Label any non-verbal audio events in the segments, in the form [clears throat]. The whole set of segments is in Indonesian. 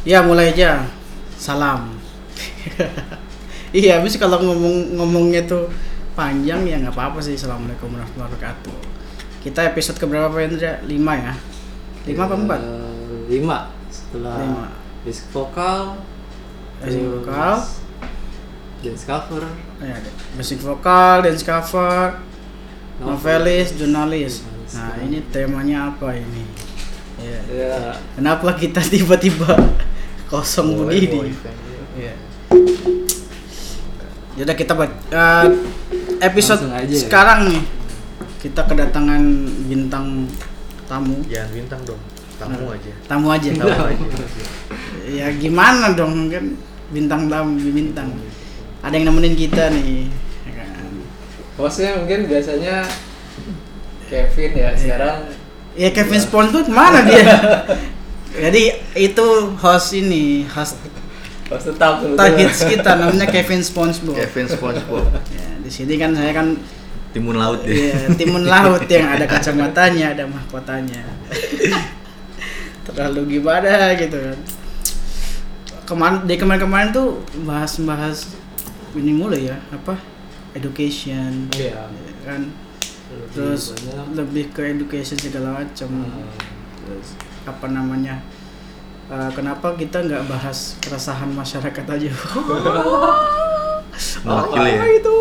Ya mulai aja. Salam. [laughs] iya, habis kalau ngomong ngomongnya tuh panjang ya nggak apa-apa sih. Assalamualaikum warahmatullahi wabarakatuh. Kita episode keberapa Pak Indra? Lima ya? Lima apa empat? Eh, lima setelah Lima. basic vokal Basic vokal. dance cover Ya, basic vokal, dance cover, novelis, jurnalis. Nah, ini temanya apa ini? Ya. ya Kenapa kita [laughs] tiba-tiba kosong begini? Iya. Yaudah kita buat eh, episode Langsung aja ya. sekarang nih kita kedatangan bintang tamu. Jangan bintang dong, tamu Nah, aja. Tamu aja. Tamu aja. ya gimana dong kan bintang tamu bintang. Ada yang nemenin kita nih. ya kan? hostnya mungkin biasanya Kevin ya sekarang Ya Kevin SpongeBob mana dia? [laughs] Jadi itu host ini, host host tetap targets kita namanya Kevin SpongeBob. Kevin SpongeBob, [laughs] Ya, di sini kan saya kan timun laut dia. Iya, timun laut yang ada [laughs] kacamatanya, ada mahkotanya. [laughs] Terlalu gimana gitu kan. Kemarin di kemarin-kemarin tuh bahas-bahas ini mulai ya, apa? Education. Iya. ya kan. Lebih Terus banyak. lebih ke education segala macam. Hmm. Terus apa namanya? eh, kenapa kita nggak bahas keresahan masyarakat aja? [laughs] Mewakili ya. Apa itu?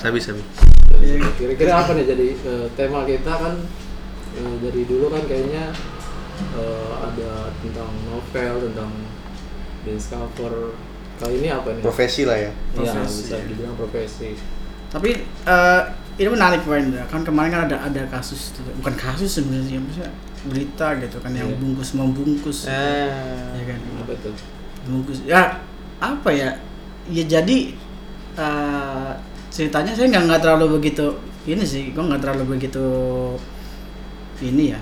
Sabi sabi. Kira-kira apa nih jadi eh, tema kita kan eh, dari dulu kan kayaknya eh, ada tentang novel tentang dance cover kali ini apa nih Profesi lah ya. Iya, Profesi. bisa dibilang profesi Tapi eh, ini menarik Pak Indra. Kan kemarin kan ada ada kasus bukan kasus sebenarnya, maksudnya berita gitu kan yang Iya. bungkus membungkus. Eh. Ya kan. apa tuh Bungkus. Ya apa ya? Ya jadi eh, ceritanya saya nggak nggak terlalu begitu ini sih, gua nggak terlalu begitu ini ya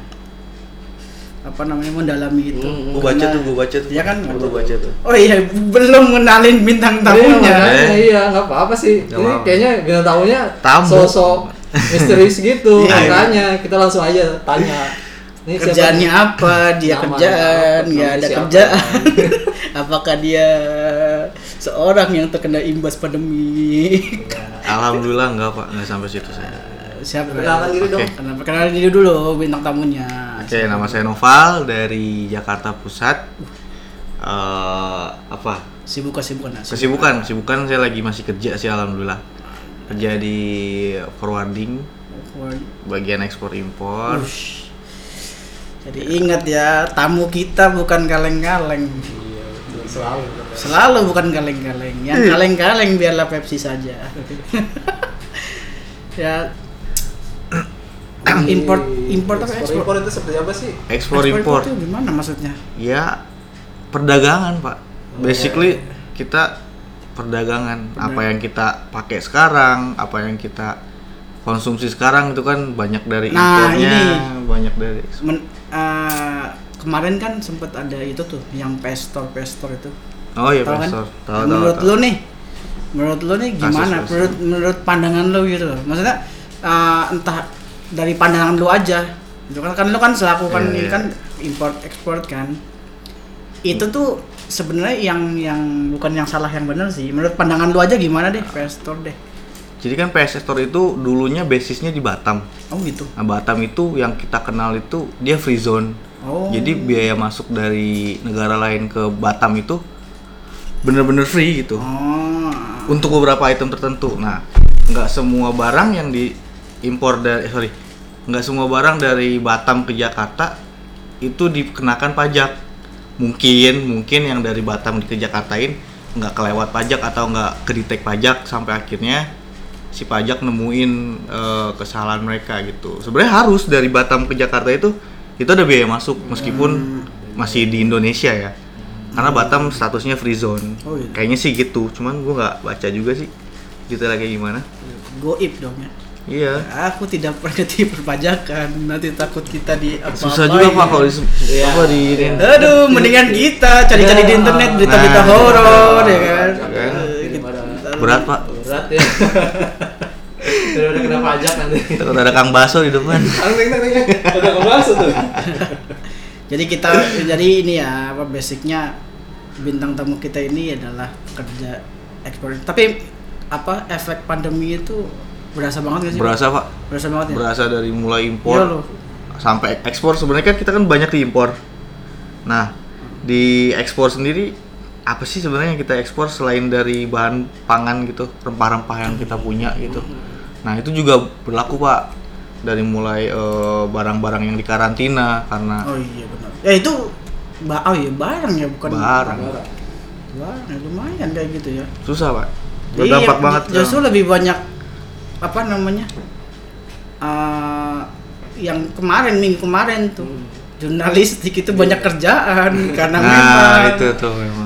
apa namanya mendalami itu. Hmm, Gua baca Karena- tuh, gua baca tuh. Iya kan? Gua baca tuh. Oh iya, belum mengenalin bintang Iya, tamunya. makanya, Eh. iya nggak apa-apa sih Nggak ini apa-apa. kayaknya bintang tamunya Tamu. sosok misterius gitu Iya. makanya kita langsung aja tanya ini siapa kerjaannya nih? apa dia kerjaan Namanya ada siapa? kerjaan [laughs] apakah dia seorang yang terkena imbas pandemi Alhamdulillah enggak pak, enggak sampai situ saya. siapa Perkenalkan diri dong. Kenalin diri dulu bintang tamunya Oke, nama saya Noval dari Jakarta Pusat. Eh apa? sibuk kesibukan nggak? Kesibukan, kesibukan saya lagi masih kerja sih alhamdulillah. Kerja di forwarding, bagian ekspor impor. ush. Jadi ingat ya tamu kita bukan kaleng-kaleng iya selalu selalu bukan kaleng-kaleng yang kaleng-kaleng biarlah Pepsi saja [laughs] ya import import apa ekspor ekspor impor itu seperti apa sih Ekspor impor. itu gimana maksudnya Ya perdagangan pak. Basically kita perdagangan. Apa yang kita pakai sekarang, apa yang kita konsumsi sekarang itu kan banyak dari Nah, impornya, ini. banyak dari. Men- eh, kemarin kan sempat ada itu tuh yang pestor pestor itu Oh iya Tahu kan? profesor. Tahu menurut tahu. lu nih menurut lu nih Kasus gimana pestor. menurut menurut pandangan lu gitu loh maksudnya eh, entah dari pandangan lu aja itu kan kan lu kan selaku kan ini iya. kan import ekspor kan itu tuh sebenarnya yang yang bukan yang salah yang benar sih menurut pandangan lu aja gimana deh pestor deh Jadi kan PS Store itu dulunya basisnya di Batam. oh gitu Nah, Batam itu yang kita kenal itu dia free zone. oh Jadi biaya masuk dari negara lain ke Batam itu bener-bener free gitu. oh untuk beberapa item tertentu. Nah, nggak semua barang yang diimpor dari eh, sorry, nggak semua barang dari Batam ke Jakarta itu dikenakan pajak. Mungkin mungkin yang dari Batam ke Jakartain nggak kelewat pajak atau nggak kedetek pajak sampai akhirnya si pajak nemuin eh, kesalahan mereka gitu. Sebenarnya harus dari Batam ke Jakarta itu itu ada biaya masuk meskipun masih di Indonesia ya. Karena Batam statusnya free zone. Oh, iya. Kayaknya sih gitu. Cuman gua nggak baca juga sih detailnya kayak gimana. goib dong ya Iya. Aku tidak pernah di perpajakan, nanti takut kita di apa Susah juga Pak kalau di Iya. apa di. Aduh, mendingan kita cari-cari di internet berita-berita Nah. horor ya kan. Daripada kita- Berat Pak. Berat ya Daripada kena pajak nanti Takut ada Kang Baso di depan. Teng teng teng teng. Udah ngebahas tuh. [laughs] Jadi kita jadi ini ya apa basicnya bintang tamu kita ini adalah kerja ekspor. Tapi apa efek pandemi itu berasa banget gak sih? Berasa pak, Berasa banget ya. berasa dari mulai Iya impor loh. sampai ekspor. Sebenarnya kan kita kan banyak diimpor. Nah di ekspor sendiri apa sih sebenarnya yang kita ekspor selain dari bahan pangan gitu, rempah-rempah yang kita punya gitu. Nah itu juga berlaku pak dari mulai eh, barang-barang yang dikarantina karena Oh iya benar. Ya itu ba oh iya barang ya bukan Barang. Barang. Barang ya, lumayan kayak gitu ya. susah pak, Iya, berdampak banget. Justru lebih banyak apa namanya? eh, yang kemarin minggu kemarin tuh Hmm. jurnalistik itu banyak kerjaan karena nah memang itu tuh memang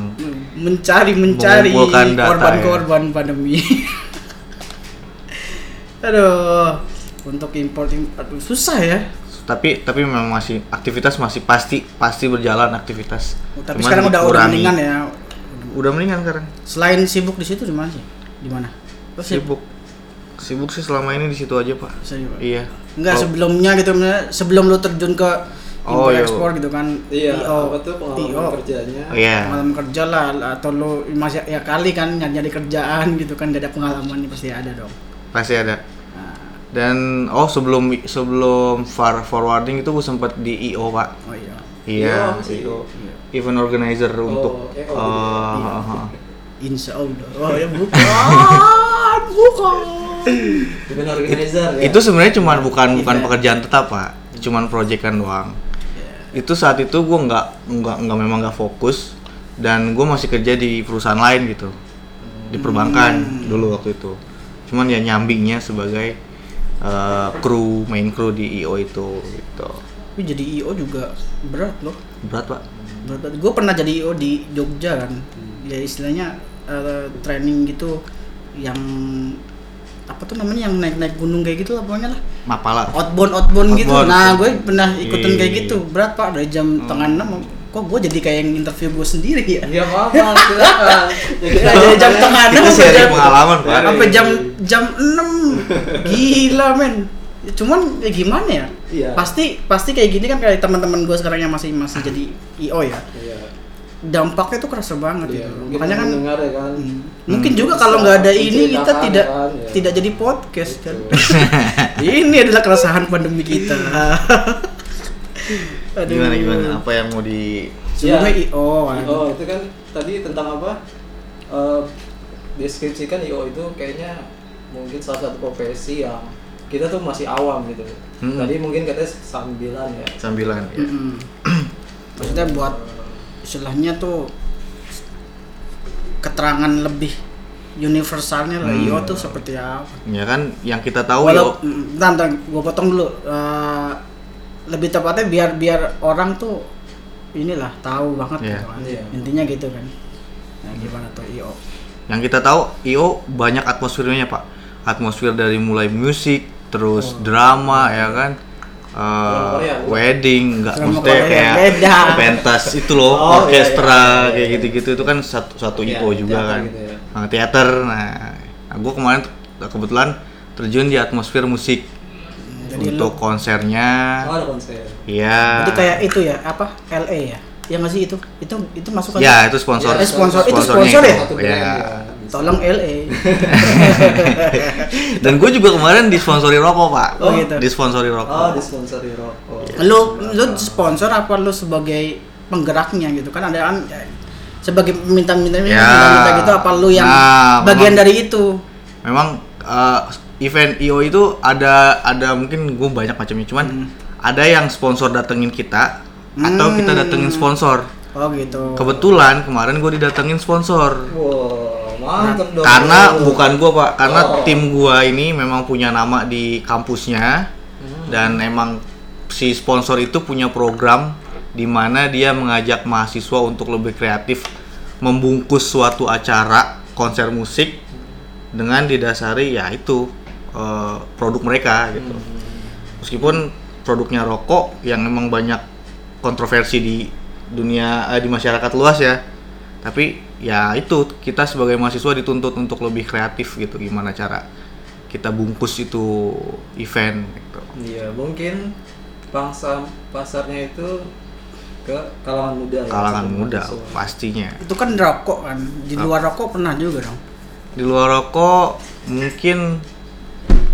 mencari mencari korban-korban pandemi. [laughs] Aduh, untuk import import susah ya. tapi tapi memang masih aktivitas masih pasti pasti berjalan aktivitas Tapi Cuman sekarang udah udah mendingan ya. udah mendingan sekarang Selain sibuk di situ di mana sih? Di mana? Oh, sibuk. sibuk sih selama ini di situ aja pak Sibuk. iya Enggak Oh, sebelumnya gitu sebelum lu terjun ke Oh, impor iya. ekspor gitu kan. Iya, IO, apa tuh pengalaman IO. kerjanya? oh, iya Pengalaman kerja lah atau lu masih ya kali kan nyari nyari kerjaan gitu kan gak ada pengalaman nih pasti ada dong. pasti ada Nah, dan oh sebelum sebelum far forwarding itu gue sempat di io pak oh iya. iya IO? IO. event organizer untuk EO. eh, Iya. eh, eh. Insya Allah. Oh ya bukan, bukan. Event organizer ya. itu sebenarnya cuman bukan bukan pekerjaan tetap pak cuman proyekan doang itu saat itu gue nggak nggak nggak memang nggak fokus dan gue masih kerja di perusahaan lain gitu di perbankan dulu waktu itu cuman ya nyambingnya sebagai eh, kru main kru di io itu gitu Tapi jadi IO juga berat loh. berat pak Berat. Gue pernah jadi IO di Jogja kan. Ya istilahnya eh, training gitu yang apa tuh namanya yang naik-naik gunung kayak gitu lah pokoknya lah. mapala outbound outbound gitu. Outbound. Nah, gue pernah ikutin kayak Iya. gitu. Berat Pak dari jam tengah enam. Kok gue jadi kayak yang interview gue sendiri ya? Ya apa Ya, dari jam tengah enam itu sampai jam pengalaman pak sampai jam jam enam. Gila men. Cuman ya gimana ya? Iya. Pasti pasti kayak gini kan kayak teman-teman gue sekarang yang masih masih [clears throat] jadi IO ya. Iya. Dampaknya tuh kerasa banget Iya, gitu. Makanya kan ya kan. Hmm. Mungkin juga kalau nggak ada ini kita tidak kan, ya. tidak jadi podcast kan. Betul. [laughs] ini adalah keresahan pandemi kita. [laughs] Aduh. gimana gimana apa yang mau di Sebelumnya Iya. IO kan. Oh, itu kan tadi tentang apa? Eh, deskripsikan IO itu kayaknya mungkin salah satu profesi yang kita tuh masih awam gitu. Hmm. Tadi mungkin katanya sambilan ya. sambilan ya. Mm-mm. Maksudnya buat istilahnya tuh keterangan lebih universalnya lah Hmm. IO tuh seperti apa. ya kan yang kita tahu Walau, yo mm, bentar, bentar, gue potong dulu. Eh, lebih tepatnya biar biar orang tuh inilah tahu banget Iya. gitu kan. Iya. Intinya gitu kan. Nah, gimana tuh IO? yang kita tahu IO banyak atmosfernya pak atmosfer dari mulai musik terus drama ya kan Bukan? wedding nggak maksudnya Korea, kayak beda. pentas itu loh Oh, iya, orkestra iya, iya, kayak iya. gitu-gitu itu kan satu satu Iya, juga kan gitu ya. Nah, teater nah, nah gue kemarin kebetulan terjun di atmosfer musik Jadi untuk konsernya Oh, ada konser. iya Itu kayak itu ya, apa? LA ya? Ya nggak sih itu? Itu itu masuk ya itu sponsor Ya, Eh, sponsor- itu sponsor ya? itu. Ya ya. Tolong LA. [laughs] dan gue juga kemarin disponsori rokok pak Oh, gitu. disponsori rokok Oh, disponsori rokok. lu lu sponsor apa lu sebagai penggeraknya gitu kan ada kan sebagai minta-minta Ya. minta gitu apa lu yang Nah, bagian memang- dari itu? memang eh, event IO itu ada ada mungkin gue banyak macamnya cuman Hmm. ada yang sponsor datengin kita atau kita Hmm. datengin sponsor Oh gitu. kebetulan kemarin gue didatengin sponsor Wow, mantep dong. karena bukan gue pak karena Oh. tim gue ini memang punya nama di kampusnya Hmm. dan emang si sponsor itu punya program di mana dia mengajak mahasiswa untuk lebih kreatif membungkus suatu acara konser musik dengan didasari ya itu eh, produk mereka gitu meskipun produknya rokok yang emang banyak kontroversi di dunia eh, di masyarakat luas ya tapi ya itu kita sebagai mahasiswa dituntut untuk lebih kreatif gitu gimana cara kita bungkus itu event gitu Iya, mungkin pangsa pasarnya itu ke kalangan muda ya, kalangan muda mahasiswa. pastinya Itu kan rokok kan. Di luar rokok pernah juga dong. di luar rokok mungkin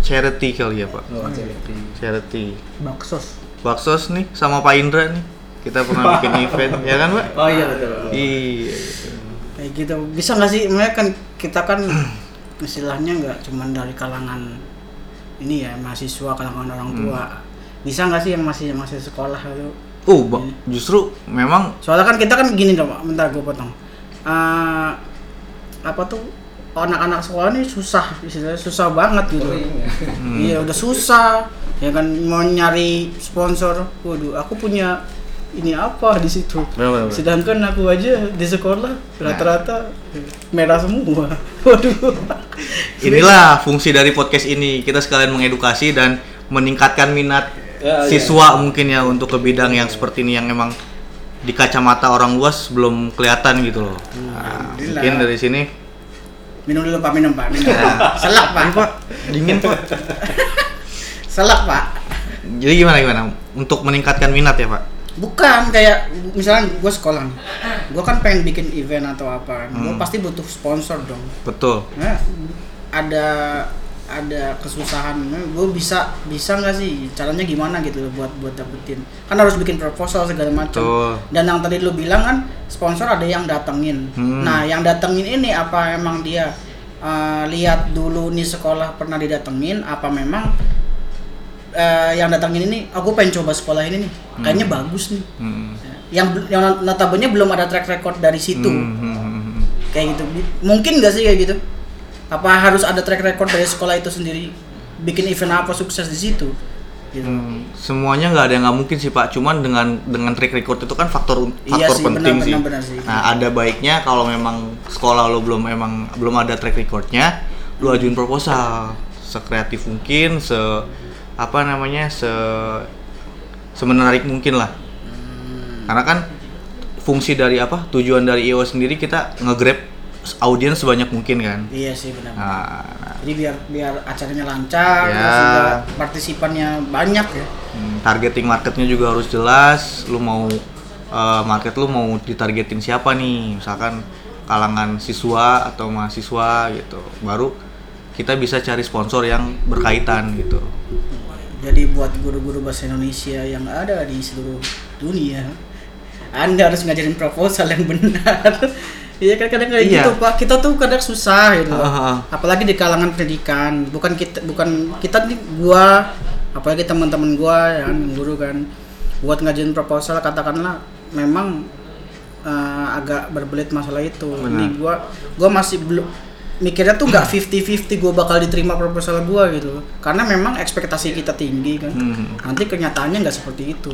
charity kali ya pak Oh, charity. charity Baksos. baksos nih sama Pak Indra nih kita pernah bikin [laughs] event ya kan pak Oh iya betul. iya Kayak gitu. Bisa nggak sih? Mereka kan kita kan [clears throat] istilahnya nggak cuman dari kalangan ini ya mahasiswa kalangan orang tua. Bisa nggak sih yang masih masih sekolah itu? oh ba- justru memang Soalnya kan kita kan gini dong, Pak. bentar gue potong. Eh, apa tuh anak-anak sekolah ini susah, istilahnya susah banget gitu. Hmm. Iya udah susah, ya kan mau nyari sponsor. Waduh, aku punya ini apa di situ. Bener, bener, bener. Sedangkan aku aja di sekolah rata-rata merah semua. [laughs] Waduh. inilah fungsi dari podcast ini kita sekalian mengedukasi dan meningkatkan minat Ya, iya. siswa mungkin ya untuk ke bidang yang seperti ini yang emang di kacamata orang luas belum kelihatan gitu loh. Nah, mungkin dari sini Minum dulu Pak, minum Pak, minum. Ya. Selak Pak. Pak dingin Pak. [laughs] Selak Pak. Jadi gimana gimana untuk meningkatkan minat ya Pak? Bukan kayak misalnya gue sekolah nih, gue kan pengen bikin event atau apa, gue Hmm. pasti butuh sponsor dong. Betul. Nah, ada ada kesusahan, gue bisa bisa nggak sih caranya gimana gitu buat buat dapetin, kan harus bikin proposal segala macam. Betul. Dan yang tadi lu bilang kan sponsor ada yang datengin. Hmm. Nah yang datengin ini apa emang dia uh, lihat dulu nih sekolah pernah didatengin, apa memang uh, yang datengin ini, aku pengen coba sekolah ini nih, kayaknya bagus nih. Hmm. Yang yang notabene belum ada track record dari situ Hmm, hmm, hmm, hmm. kayak gitu mungkin nggak sih kayak gitu apa harus ada track record dari sekolah itu sendiri bikin event apa sukses di situ gitu Hmm, semuanya nggak ada yang nggak mungkin sih pak cuman dengan dengan track record itu kan faktor Iya faktor sih, penting benar, sih. benar, benar sih. nah ada baiknya kalau memang sekolah lo belum emang belum ada track recordnya lo ajuin proposal sekreatif mungkin se apa namanya se semenarik mungkin lah. Hmm. karena kan fungsi dari apa tujuan dari IO sendiri kita nge-grab audiens sebanyak mungkin kan. Iya sih benar. Nah, nah, jadi biar biar acaranya lancar Ya. juga partisipannya banyak ya. Hmm, targeting marketnya juga harus jelas. Lu mau eh, market lu mau ditargetin siapa nih? Misalkan kalangan siswa atau mahasiswa gitu. Baru kita bisa cari sponsor yang berkaitan gitu jadi buat guru-guru bahasa Indonesia yang ada di seluruh dunia anda harus ngajarin proposal yang benar [laughs] Iya kan kadang kayak Iya. gitu pak kita tuh kadang susah gitu. Ah, ah. apalagi di kalangan pendidikan bukan kita bukan kita nih gua apalagi teman-teman gua ya kan guru kan buat ngajuin proposal katakanlah memang eh, agak berbelit masalah itu Benar. ini gua gua masih belum mikirnya tuh nggak 50-50 gua bakal diterima proposal gua gitu. Karena memang ekspektasi kita tinggi kan. Hmm. nanti kenyataannya nggak seperti itu.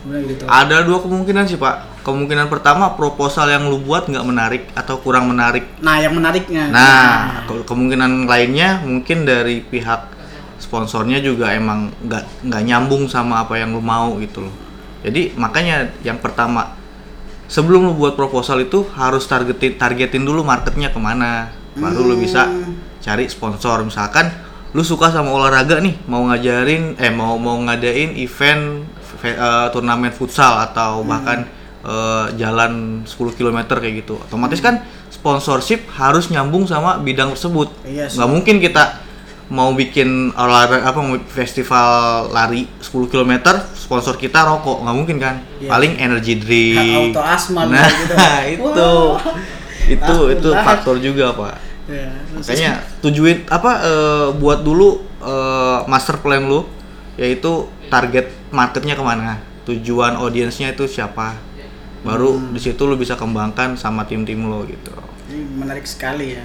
Benar gitu. Ada dua kemungkinan sih pak. Kemungkinan pertama proposal yang lu buat nggak menarik atau kurang menarik? Nah yang menariknya. Nah, ke- kemungkinan lainnya mungkin dari pihak sponsornya juga emang nggak nggak nyambung sama apa yang lu mau gitu loh. Jadi makanya yang pertama sebelum lu buat proposal itu harus targetin targetin dulu marketnya ke mana, baru lu bisa cari sponsor. Misalkan lu suka sama olahraga nih, mau ngajarin eh mau mau ngadain event fe- eh, turnamen futsal atau bahkan eh, jalan 10 km kayak gitu. Otomatis kan sponsorship harus nyambung sama bidang tersebut. Iya sih. Nggak mungkin kita mau bikin olahraga apa mau festival lari 10 km sponsor kita rokok nggak mungkin kan Iya. paling energy Hak drink auto asma nah gitu. [laughs] itu Wah. Itu itu Alhamdulillah. faktor juga pak Ya, makanya tujuin apa eh, buat dulu eh, master plan lu yaitu target marketnya ke mana tujuan audiensnya itu siapa baru Hmm. di situ lu bisa kembangkan sama tim-tim lo gitu Ini menarik sekali ya.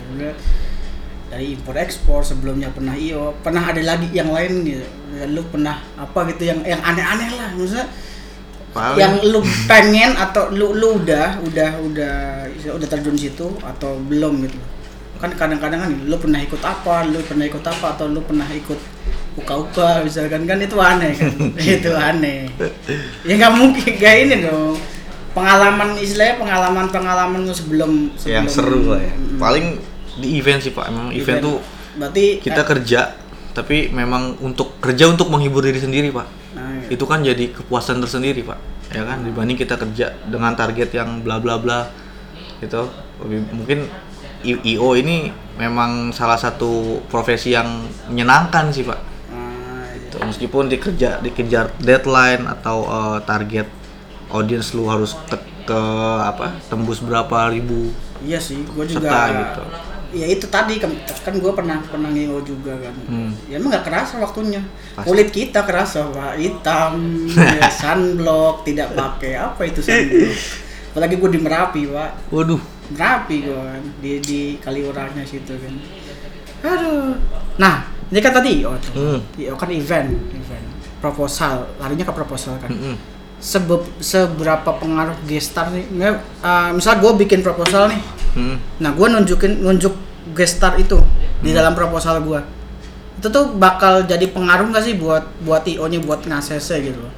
Dari impor ekspor sebelumnya pernah IO, pernah ada lagi yang lain gitu. Dan lu pernah apa gitu yang yang aneh-aneh lah, maksudnya Paling- yang lu pengen atau lu lu udah udah udah udah terjun situ atau belum gitu. Kan kadang-kadang kan lu pernah ikut apa, lu pernah ikut apa atau lu pernah ikut uka-uka misalkan kan itu aneh kan. [laughs] itu aneh. Ya nggak mungkin kayak ini dong. Pengalaman istilahnya pengalaman-pengalaman lu sebelum, sebelum yang seru lah ya Mm, paling di event sih pak emang event, tuh berarti kita kerja tapi memang untuk kerja untuk menghibur diri sendiri pak. Itu kan jadi kepuasan tersendiri pak ya kan dibanding kita kerja dengan target yang bla bla bla gitu lebih mungkin IO ini memang salah satu profesi yang menyenangkan sih pak Ah, iya. Gitu. meskipun dikerja dikejar deadline atau eh, target audience lu harus ke, ke apa tembus berapa ribu Iya sih, gue juga. Serta gitu. Ya itu tadi kan, kan gue pernah pernah ngeo juga kan. Hmm. Ya emang gak kerasa waktunya. Pasti. Kulit kita kerasa pak, hitam, ya, [laughs] sunblock, tidak pakai apa itu sunblock. Apalagi gue di Merapi pak, waduh Merapi gue kan, di di Kaliurangnya situ kan. Aduh. Nah, ini kan tadi tuh. Hmm. IO kan event, event. Proposal, larinya ke proposal kan. Mm-mm. Sebe- seberapa pengaruh gestar nih? Uh, misal gue bikin proposal nih, Mm. Nah, gue nunjukin nunjuk gestar itu di dalam proposal gue. Itu tuh bakal jadi pengaruh gak sih buat buat IO-nya buat ngasese gitu loh.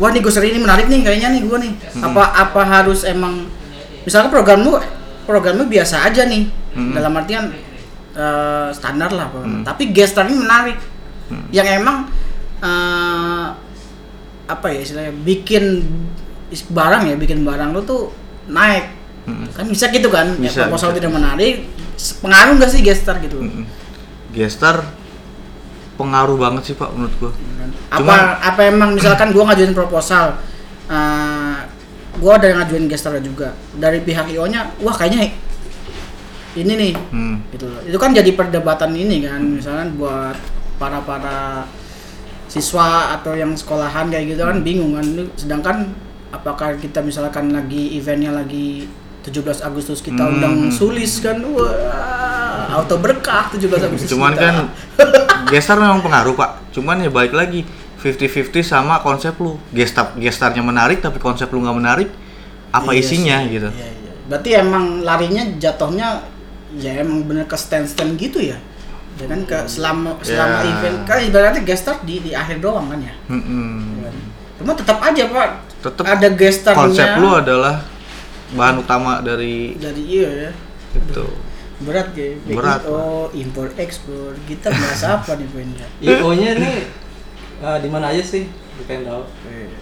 Wah nih gue ini menarik nih kayaknya nih gue nih. Apa apa harus emang misalnya program lu program lu biasa aja nih Hmm. dalam artian eh, standar lah. Hmm. Tapi gestar ini menarik. Hmm. Yang emang eh, apa ya istilahnya bikin barang ya bikin barang lu tuh naik Mm-mm. kan bisa gitu kan ya, Bisa, proposal bisa. tidak menarik pengaruh nggak sih gestar gitu Mm-mm. Gestar pengaruh banget sih pak menurut gua. apa Cuman- apa emang misalkan gua ngajuin proposal eh gua ada yang ngajuin gestar juga dari pihak io nya wah kayaknya ini nih Hmm. gitu itu kan jadi perdebatan ini kan misalkan buat para para siswa atau yang sekolahan kayak gitu kan bingung kan sedangkan apakah kita misalkan lagi eventnya lagi 17 Agustus kita Hmm. undang sulis kan wah auto berkah 17 Agustus Cuman kita. kan [laughs] gestar memang pengaruh pak. Cuman ya balik lagi 50-50 sama konsep lu. Gestar gestarnya menarik tapi konsep lu nggak menarik. Apa Iya isinya sih. gitu? Iya, iya. Berarti emang larinya jatuhnya ya emang bener ke stand-stand gitu ya. Ya kan ke selama selama Ya. event kan ibaratnya gestar di di akhir doang kan ya. Ya kan? Cuma tetap aja Pak. Tetep ada gestarnya Konsep lu adalah bahan utama dari dari iya ya. itu. Berat ya. Berat, Oh, impor ekspor. Kita bahasa [laughs] apa nih poinnya? IO-nya ini eh, di mana aja sih? Bukan tahu.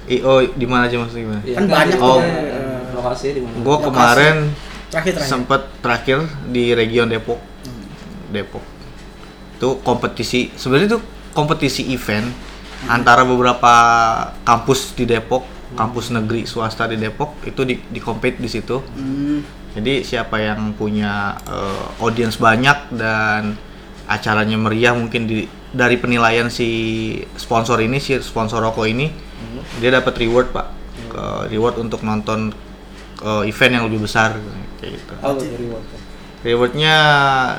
IO di mana aja maksudnya gimana? Iya, Kan banyak tuh. eh, lokasi di mana? Gua Lokasi. kemarin Terakhir terakhir. sempat terakhir di region Depok. Hmm. Depok. Itu kompetisi sebenarnya itu kompetisi event antara beberapa kampus di Depok, kampus negeri swasta di Depok itu di di compete di situ. Hmm. Jadi siapa yang punya eh, audience banyak dan acaranya meriah mungkin di dari penilaian si sponsor ini si sponsor rokok ini dia dapat reward pak Ke- reward untuk nonton eh, event yang lebih besar kayak gitu. Oh. Rewardnya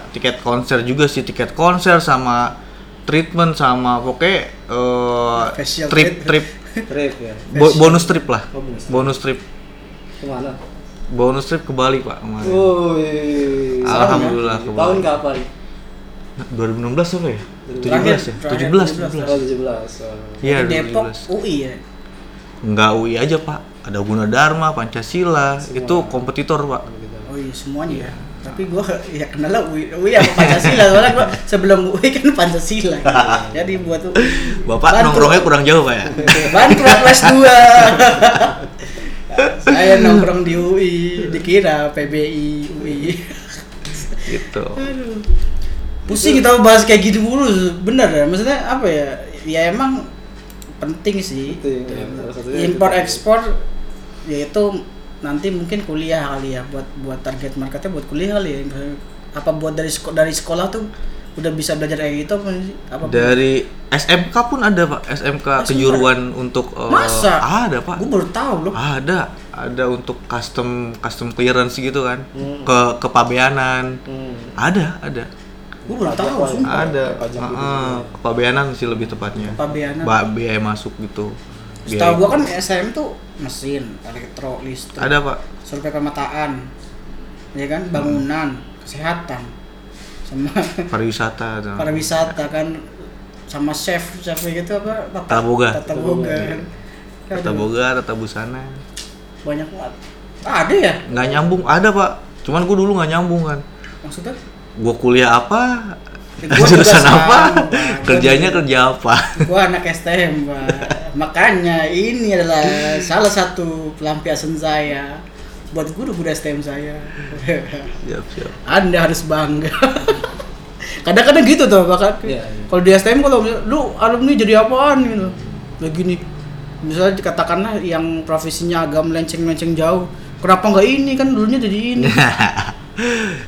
tiket konser juga sih tiket konser sama treatment sama pokoknya eh, Facial trip trip [laughs] Trip ya. bo- bonus trip lah Oh, bonus. bonus trip Ke mana? bonus trip ke Bali pak kemarin. Oh, Alhamdulillah ke Tahun Bali. kapan? 2016 apa ya? 17 Terakhir, ya? terakhir 17, 17. 17. Oh, 17. Oh. Iya, Di Depok 2017. UI ya. Enggak UI aja, Pak. Ada Gunadarma, Pancasila, itu kompetitor, Pak. Oh iya semuanya ya. Tapi gua ya kenal lah UI, UI apa Pancasila soalnya gua sebelum UI kan Pancasila. [laughs] Jadi buat Bapak Bantu. nongkrongnya kurang jauh, Pak ya? [laughs] bantu kelas 2. [laughs] Saya nongkrong di UI, dikira PBI UI. gitu. Aduh. Pusing kita bahas kayak gitu mulu, bener ya? Maksudnya apa ya? Ya emang penting sih. Ya. Satunya Impor itu. ekspor yaitu nanti mungkin kuliah kali ya buat buat target marketnya buat kuliah kali ya. Apa buat dari sekolah dari sekolah tuh udah bisa belajar kayak gitu apa Dari SMK pun ada, Pak. SMK kejuruan untuk eh, Masa? Ada, Pak. Gue baru tahu loh. Ada, ada untuk custom custom clearance gitu kan. Hmm. Ke kepabeanan. Hmm. Ada, ada. Gue baru tahu sumpah. Ada. Pajak gitu. Heeh, kepabeanan sih lebih tepatnya. Pabeanan. Ba biaya masuk gitu. Setahu gua kan SM tuh mesin, elektro, listrik, ada pak survei pemetaan, ya kan, bangunan, kesehatan, sama [laughs] pariwisata pariwisata kan, sama chef, chef gitu apa? Tata boga. Tata boga. kan. tata boga tata busana Banyak banget. Ada ya? nggak nyambung ada pak cuman gua dulu nggak nyambung kan Maksudnya? gua kuliah apa gua jurusan apa Pak. kerjanya kerja apa Gua anak STM, Pak. makanya ini adalah salah satu pelampiasan saya buat guru-guru STM saya. Siap, siap. Anda harus bangga. Kadang-kadang gitu tuh, bakal Iya, iya. kalau di STM kalau lu alumni jadi apaan gitu. Begini. Misalnya dikatakanlah yang profesinya agak melenceng-melenceng jauh. Kenapa nggak ini kan dulunya jadi ini. [laughs]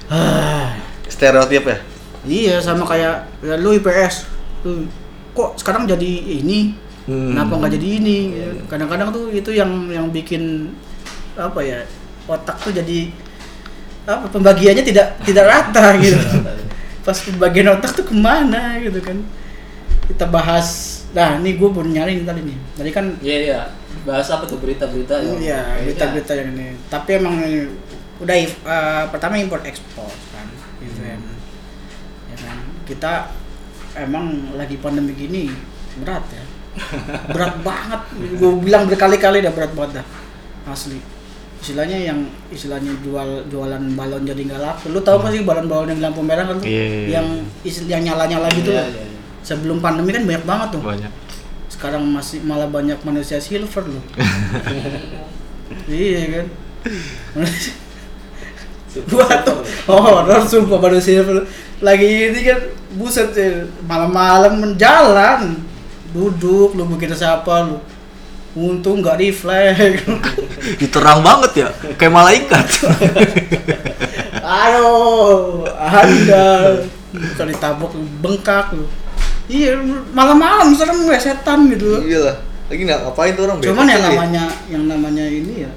Ah. Stereotip ya? Iya sama kayak ya, lu IPS, lu kok sekarang jadi ini, Hmm. kenapa nggak jadi ini? Kadang-kadang tuh itu yang yang bikin apa ya otak tuh jadi apa pembagiannya tidak tidak rata [laughs] gitu. Pas pembagian otak tuh ke mana gitu kan? Kita bahas. Nah ini gue baru nyari nih tadi nih. Tadi kan Iya iya. Bahas apa tuh berita-berita? Iya, berita-berita yang ini. Tapi emang udah eh, pertama import ekspor kan, event. Ya kan. Kita emang lagi pandemi gini berat ya. Berat banget. Gue bilang berkali-kali dah berat banget dah. Asli. Istilahnya yang istilahnya jual jualan balon jadi nggak laku. Lu tahu nggak sih balon-balon yang lampu merah kan tuh? Iya, iya, iya. Yang istilah yang nyala-nyala gitu loh. iya, iya. Sebelum pandemi kan banyak banget tuh Banyak. sekarang masih malah banyak manusia silver loh [laughs] iya kan [laughs] gua tuh oh horor sumpah manusia silver lagi ini kan buset sih malam-malam menjalan duduk lu begitu siapa lu untung nggak refleks [laughs] Diterang banget ya, kayak malaikat. [laughs] aduh anda bukan ditabok bengkak lu iya malam-malam serem gue setan gitu iya lah. Lagi nggak ngapain tuh orang? Cuman yang ya? namanya yang namanya ini ya,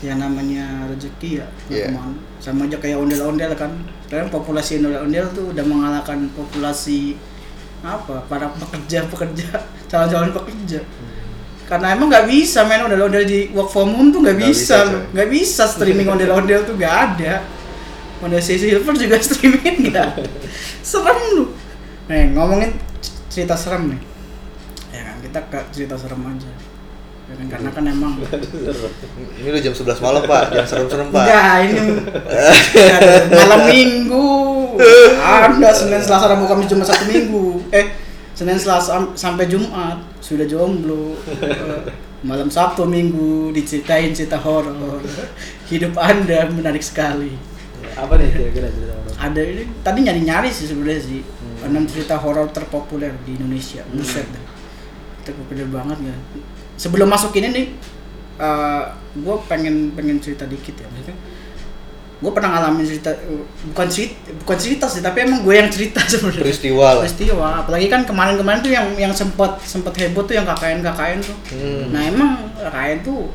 yang namanya rezeki ya, Iya. ke mana. Sama aja kayak ondel-ondel kan. Sekarang populasi ondel-ondel tuh udah mengalahkan populasi apa para pekerja-pekerja, [laughs] calon-calon pekerja. Karena emang nggak bisa main ondel-ondel di work from home tuh nggak Nggak bisa, bisa, nggak bisa streaming [laughs] ondel-ondel tuh nggak ada. Ondel si Silver juga [laughs] streaming nggak. Serem lu. Nih ngomongin cerita serem nih. Ya kan kita ke cerita serem aja. Ya kan karena kan emang Ini udah jam 11 malam pak, jam serem-serem pak. Enggak, ini malam minggu. Anda Senin Selasa Rabu Kamis Jumat Sabtu Minggu. Eh, Senin Selasa am- sampai Jumat sudah jomblo. Eh, Malam Sabtu Minggu diceritain cerita horor. Hidup Anda menarik sekali. Apa nih kira-kira cerita? Ada ini tadi nyari-nyari sih sebenarnya sih. Enam cerita horor terpopuler di Indonesia. Buset dah. Terpopuler banget ya. Sebelum masuk ini nih gue pengen pengen cerita dikit ya maksudnya gue pernah ngalamin cerita bukan cerita bukan cerita sih tapi emang gue yang cerita [laughs] sebenarnya Peristiwa lah. peristiwa apalagi kan kemarin-kemarin tuh yang yang sempat sempat heboh tuh yang KKN KKN tuh Hmm. nah emang KKN tuh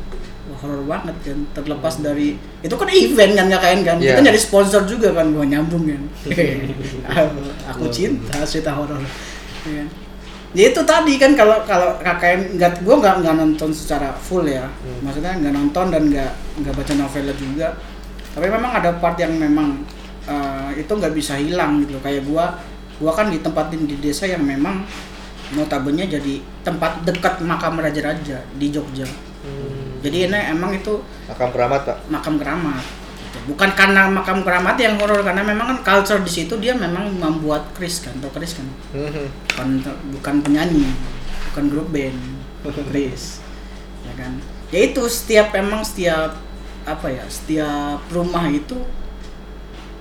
horor banget kan terlepas dari itu kan event kan KKN kan kita Iya. nyari sponsor juga kan gue nyambung kan [laughs] [laughs] aku cinta cerita horor ya. kan? Ya itu tadi kan kalau kalau KKN nggak gue nggak nggak nonton secara full ya. Maksudnya nggak nonton dan nggak nggak baca novelnya juga. Tapi memang ada part yang memang eh, itu nggak bisa hilang gitu. Kayak gua gua kan ditempatin di desa yang memang notabene jadi tempat dekat makam raja-raja di Jogja. Jadi ini emang itu Makam keramat pak. makam keramat. Bukan karena makam keramat yang horor karena memang kan culture di situ dia memang membuat Chris kan atau Chris kan? Hmm. bukan bukan penyanyi bukan grup band Chris ya kan? Ya itu setiap emang setiap apa ya setiap rumah itu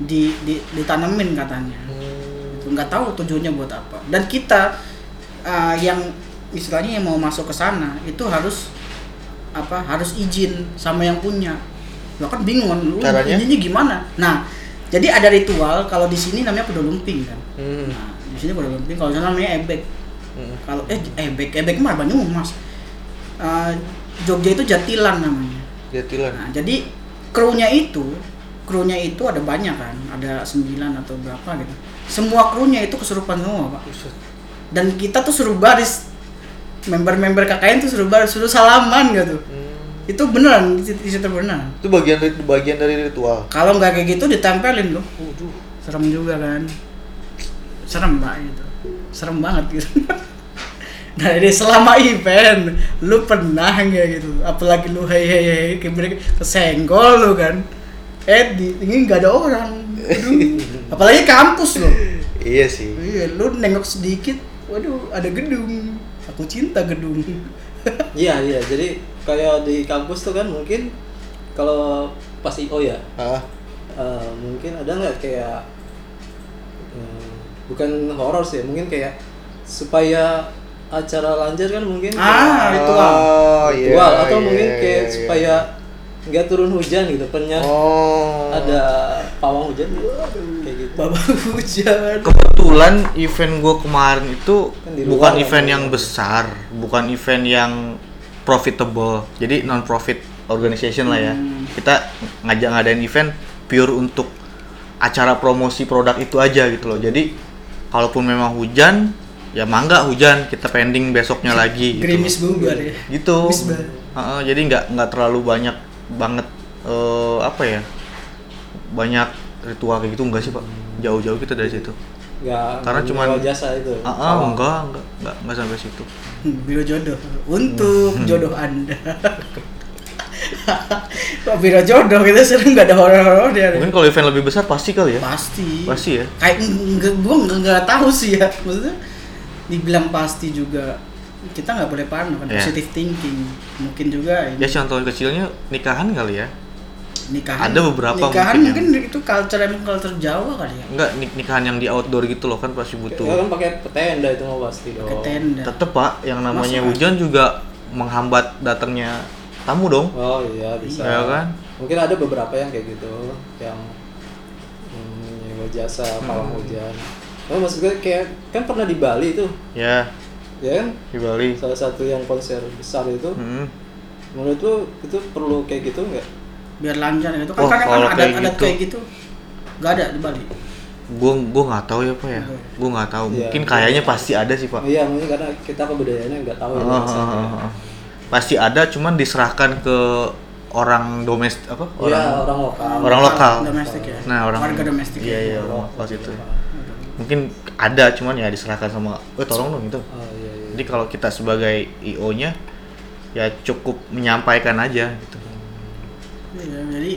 di, di ditanemin katanya. Itu nggak tahu tujuannya buat apa. Dan kita uh, yang istilahnya yang mau masuk ke sana itu harus apa harus izin sama yang punya lo kan bingung kan lu Caranya? izinnya gimana nah jadi ada ritual kalau di sini namanya kuda lumping kan Hmm. Nah, di sini kuda lumping, kalau sana namanya ebek. Hmm. Kalau eh ebek, ebek mah Banyumas. Eh, Jogja itu Jatilan namanya. Jatilan. Nah, jadi krunya itu, krunya itu ada banyak kan, ada 9 atau berapa gitu. Semua krunya itu kesurupan semua, Pak. Dan kita tuh suruh baris member-member KKN tuh suruh baris, suruh salaman gitu. Hmm. Itu beneran, di situ beneran. Itu bagian dari bagian dari ritual. Kalau nggak kayak gitu ditempelin loh. Waduh. serem juga kan serem mbak gitu serem banget gitu [laughs] nah jadi selama event lu pernah nggak gitu apalagi lu hei hei hei kayak mereka kesenggol lu kan eh di ini nggak ada orang Aduh. [laughs] apalagi kampus lo Iya sih. iya lu nengok sedikit waduh ada gedung aku cinta gedung [laughs] Iya iya jadi kayak di kampus tuh kan mungkin kalau pas IO ya Ah, eh, mungkin ada nggak kayak eh, bukan horor sih mungkin kayak supaya acara lancar kan mungkin Ah, ritual. Oh, iya, ritual atau iya, mungkin iya, kayak iya. supaya nggak turun hujan gitu pennya Oh. ada pawang hujan gitu Bapak [laughs] hujan. Kebetulan event gue kemarin itu Kan bukan event kan? yang besar, bukan event yang profitable. Jadi non profit organization lah ya. Hmm. Kita ngajak ngadain event pure untuk acara promosi produk itu aja gitu loh. Jadi kalaupun memang hujan, ya mangga hujan, kita pending besoknya [laughs] lagi. Gitu. Gerimis bubar ya. Gitu. Heeh, jadi nggak nggak terlalu banyak banget eh, apa ya? Banyak ritual kayak gitu enggak sih pak? Jauh-jauh kita dari situ. nggak Karena menjual jasa itu Ah, ah, Pawang. enggak, enggak, enggak, enggak sampai situ. [laughs] Biro jodoh untuk Hmm. jodoh anda. [laughs] Kok biro jodoh kita sering nggak ada horor-horor dia. Mungkin kalau event lebih besar pasti kali ya. Pasti. Pasti ya. Kayak enggak gua enggak, enggak tahu sih ya. Maksudnya dibilang pasti juga kita nggak boleh parno kan Iya. positive thinking. Mungkin juga ini Ya contoh kecilnya nikahan kali ya. Nikahan. ada beberapa nikahan mungkin mungkin, itu culture emang culture Jawa kali ya. Enggak nik- nikahan yang di outdoor gitu loh kan pasti butuh. kan pakai tenda itu mau pasti dong Pakai tenda. Tetep pak, yang namanya Masuk hujan juga menghambat datangnya tamu dong. oh iya bisa Ya kan? mungkin ada beberapa yang kayak gitu yang hmm, jasa pawang Hmm. hujan oh maksud gue kayak kan pernah di Bali tuh Ya ya kan di Bali. salah satu yang konser besar itu Hmm. menurut lu itu perlu kayak gitu nggak Biar lancar gitu kan Oh, kadang kan kalau ada kayak ada gitu. kayak gitu. Gak ada di Bali. Gue gue nggak tahu ya pak ya. Gue nggak tahu. Iya. Mungkin kayaknya pasti ada sih pak. iya mungkin karena kita kebudayaannya nggak tahu ya Oh, oh, oh, oh. Pasti ada, cuman diserahkan ke orang domestik apa? Iya, orang lokal Orang lokal. Domestik ya. Nah orang warga domestik. Iya ya. iya orang lokal itu. Mungkin ada, cuman ya diserahkan sama, eh tolong dong itu. oh iya iya Jadi kalau kita sebagai IO-nya ya cukup menyampaikan aja gitu. Iya, jadi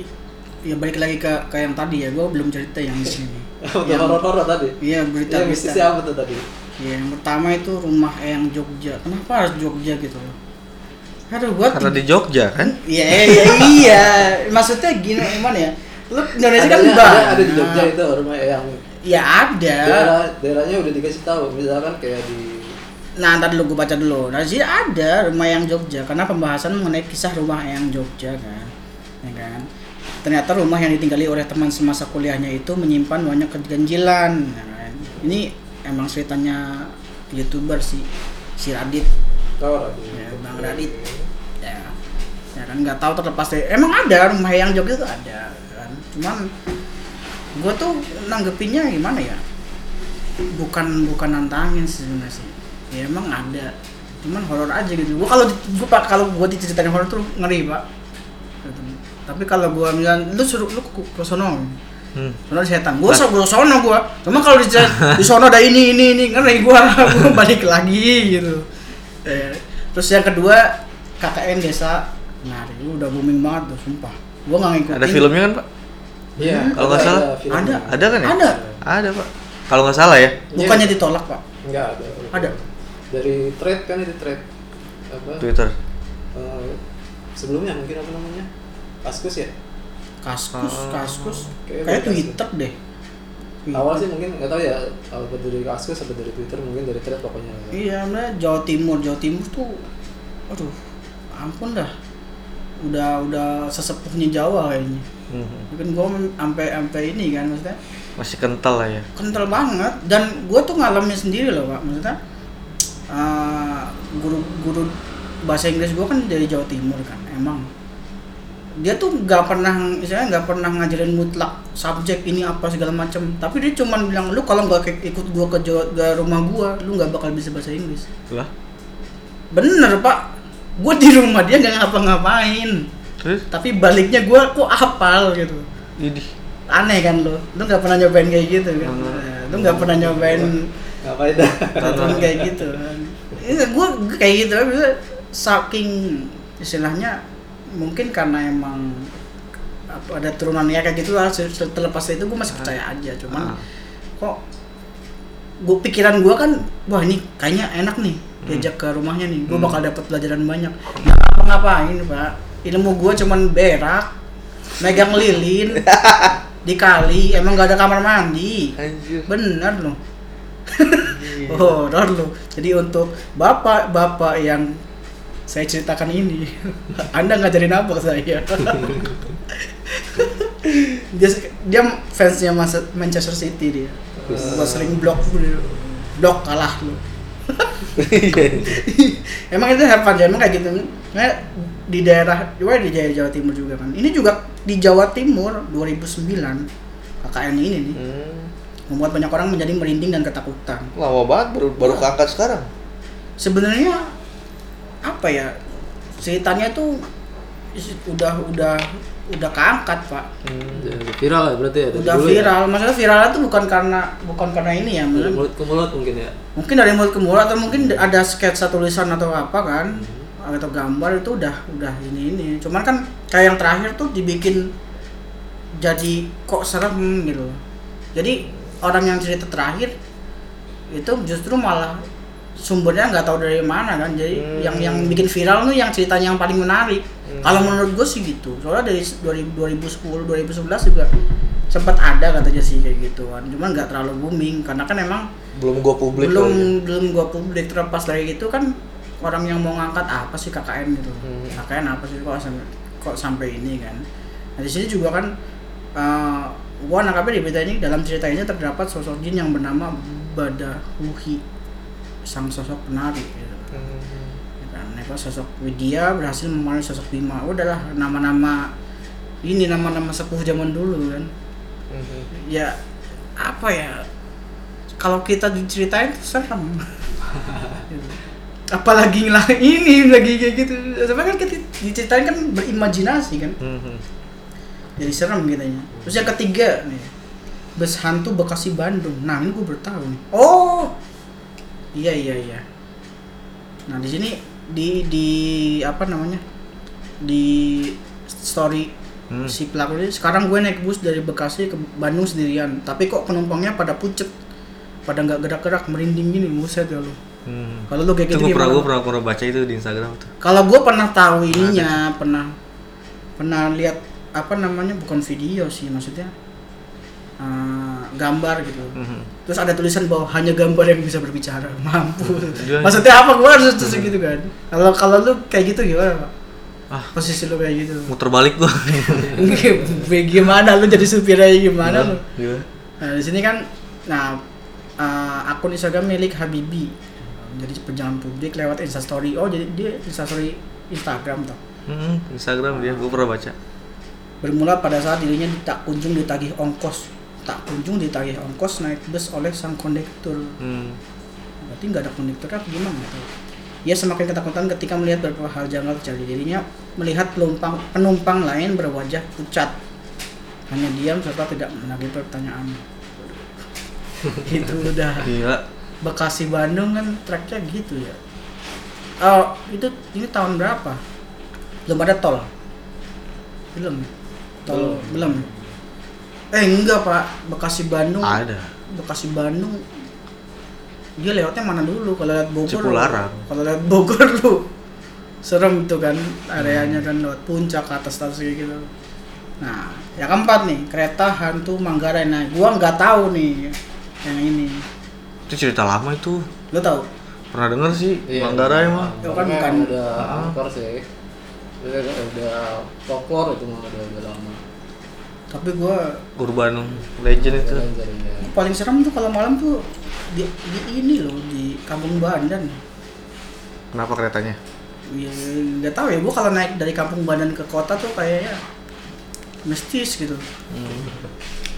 ya balik lagi ke ke yang tadi ya, gue belum cerita yang di sini. [laughs] Yang- horor-horor tadi Iya berita Iya, mistisnya apa tuh tadi? Iya, yang pertama itu rumah Eyang Jogja. Kenapa harus Jogja gitu loh? Aduh, gua Karena di Jogja kan? Iya, iya, iya. Maksudnya gini, gimana ya? Lu Indonesia kan Adanya- banyak. ada, ada di Jogja itu rumah yang Ya ada. daerah daerahnya udah dikasih tahu misalkan kayak di Nah, ntar dulu gue baca dulu. Nah, sih ada rumah yang Jogja karena pembahasan mengenai kisah rumah yang Jogja kan. Kan? Ternyata rumah yang ditinggali oleh teman semasa kuliahnya itu menyimpan banyak keganjilan. ya kan? Ini emang ceritanya youtuber si si Radit, oh, ya, Bang Radit. Ya, ya kan nggak tahu terlepas dari emang ada rumah yang Jogja itu ada kan. Cuman gue tuh nanggepinnya gimana ya? Bukan bukan nantangin sih sebenarnya sih. Ya emang ada. Cuman horor aja gitu. Gua kalau gua pak kalau gua diceritain horor tuh ngeri, Pak. Tapi kalau gua bilang lu suruh lu ke, sono. Hmm. Sono setan. Gua suruh ke sono gua. Cuma kalau di di sono ada ini ini ini ngeri gua. [laughs] gua balik lagi gitu. Eh, terus yang kedua KKN desa Nah, itu udah booming banget tuh, sumpah. Gua nggak ngikutin. Ada filmnya kan pak? Iya, Kalau nggak salah. Ada. Ada kan ya? Ada. Ada pak. Kalau nggak salah ya. Bukannya ditolak, Pak. Enggak ada. Ada. Dari thread kan itu thread apa? Twitter. eh, sebelumnya mungkin apa namanya? Kaskus ya? Kaskus, Oh. kaskus. Kayaknya Kayak kaskus. Twitter deh. Awal sih mungkin nggak tahu ya, apa dari Kaskus atau dari Twitter mungkin dari thread pokoknya. Iya, nah, Jawa Timur, Jawa Timur tuh aduh, ampun dah. Udah udah sesepuhnya Jawa kayaknya. Hmm. Kan gua sampai sampai ini kan maksudnya Masih kental lah ya. kental banget dan gua tuh ngalamin sendiri loh, Pak. Maksudnya eh, guru guru bahasa Inggris gua kan dari Jawa Timur kan, emang dia tuh nggak pernah misalnya nggak pernah ngajarin mutlak subjek ini apa segala macam tapi dia cuman bilang lu kalau nggak ikut gua ke, Jawa- ke rumah gua lu nggak bakal bisa bahasa Inggris Lah. bener pak gue di rumah dia nggak ngapa-ngapain Terus? tapi baliknya gue kok hafal gitu Ini. aneh kan lo lu nggak pernah nyobain kayak gitu kan Hmm. Nah, lu nggak pernah nyobain Ngapain dah? kayak gitu kan gue kayak gitu tapi saking istilahnya mungkin karena emang apa, ada turunannya kayak gitu lah. Terlepas dari itu gue masih percaya aja cuman Ah. kok gue pikiran gue kan wah ini kayaknya enak nih diajak ke rumahnya nih. Gue bakal dapat pelajaran banyak. Nggak apa ngapain pak? Ilmu gue cuman berak megang lilin [laughs] di kali emang gak ada kamar mandi. Anjir. bener loh [laughs] horor loh jadi untuk bapak-bapak yang saya ceritakan ini. Anda ngajarin apa ke saya? Dia dia fansnya Manchester City dia. Gua sering blok blok kalah lu [laughs] emang itu Hervan emang kayak gitu. Nah, di daerah juga di daerah Jawa Timur juga kan. Ini juga di Jawa Timur 2009 KKN ini nih Hmm. membuat banyak orang menjadi merinding dan ketakutan. Lama banget baru baru keangkat sekarang. sebenarnya apa ya ceritanya tuh udah udah udah keangkat pak. Hmm. Viral ya berarti ya? Udah dulu ya? viral. Maksudnya viralnya tuh bukan karena bukan karena ini ya dari mulut ke mulut mungkin ya? Mungkin dari mulut ke mulut atau mungkin ada sketsa tulisan atau apa kan? Atau gambar itu udah udah ini ini. Cuman kan kayak yang terakhir tuh dibikin jadi kok serem gitu. Jadi orang yang cerita terakhir itu justru malah sumbernya nggak tahu dari mana kan. Jadi Hmm. yang yang bikin viral tuh yang ceritanya yang paling menarik. Hmm. kalau menurut gue sih gitu. Soalnya dari 2000 2010 2011 juga sempat ada katanya sih kayak gituan. Cuman nggak terlalu booming karena kan emang Belum gua publik belum ya. belum gua publik. Terlepas dari itu kan orang yang mau ngangkat apa sih KKN gitu. Hmm. KKN apa sih? Kok sampai kok sampai ini kan? Nah di sini juga kan eh gua nangkapnya di berita ini dalam cerita ini terdapat sosok jin yang bernama Badahuhi sang sosok penari gitu. Hmm. Ya kan? Nah, sosok Widya berhasil memerangi sosok Bima udahlah nama-nama ini nama-nama sepuh zaman dulu kan? Hmm. ya apa ya kalau kita diceritain tuh serem. [laughs] Apalagi lah ini lagi kayak gitu. Sebenarnya kan kita diceritain kan berimajinasi kan? Hmm. jadi serem kitanya. Terus yang ketiga nih bus hantu Bekasi Bandung. Nah ini gue bertahu nih. Oh iya iya iya nah di sini di di apa namanya di story Hmm. si pelaku ini sekarang gue naik bus dari Bekasi ke Bandung sendirian tapi kok penumpangnya pada pucet pada nggak gerak-gerak merinding gini buset ya lu Hmm. kalau lu kayak Itu gitu gue pernah, gimana? gue pernah, pernah baca itu di Instagram tuh. kalau gue pernah tahu ininya pernah pernah lihat apa namanya bukan video sih maksudnya eh, gambar gitu Mhm. terus ada tulisan bahwa hanya gambar yang bisa berbicara [laughs] mampu Dia- maksudnya apa gue harus terus gitu kan kalau kalau lu kayak gitu gimana Pak? Ah. posisi lu kayak gitu Muter balik gue. [laughs] gimana lu jadi supir aja gimana lu Gimana? Nah, di sini kan nah eh, akun Instagram milik Habibi. Jadi pejalan publik lewat Instastory. Oh, jadi dia Instastory Instagram toh. Hmm, Instagram dia, gue pernah baca. Bermula pada saat dirinya tak kunjung ditagih ongkos. Tak kunjung ditagih ongkos naik bus oleh sang kondektur. Hmm. Berarti nggak ada kondektur apa gimana? Tahu. Ia semakin ketakutan ketika melihat beberapa hal janggal terjadi. Dirinya melihat penumpang penumpang lain berwajah pucat. Hanya diam serta tidak menagih pertanyaan. [laughs] Itu udah. Gila. Bekasi Bandung kan tracknya gitu ya. Oh itu ini tahun berapa? Belum ada tol. Belum. Tol belum. Eh enggak pak, Bekasi Bandung. Ada. Bekasi Bandung. Dia lewatnya mana dulu? Kalau lewat Bogor. Cipularang. Kalau lewat Bogor lu serem tuh kan areanya kan lewat puncak ke atas atas kayak gitu. Nah, yang keempat nih kereta hantu Manggarai. Nah, gua nggak tahu nih yang ini. Itu cerita lama itu. Lo tahu? Pernah denger sih Iya. Manggarai mah. Itu kan bukan- udah aktor sih udah, udah folklore itu mah udah, udah lama Tapi gua Urban Legend itu. Ya. paling serem tuh kalau malam tuh di, di ini loh di Kampung Bandan. Kenapa keretanya? Ya, nggak tahu ya gua kalau naik dari Kampung Bandan ke kota tuh kayaknya mistis gitu.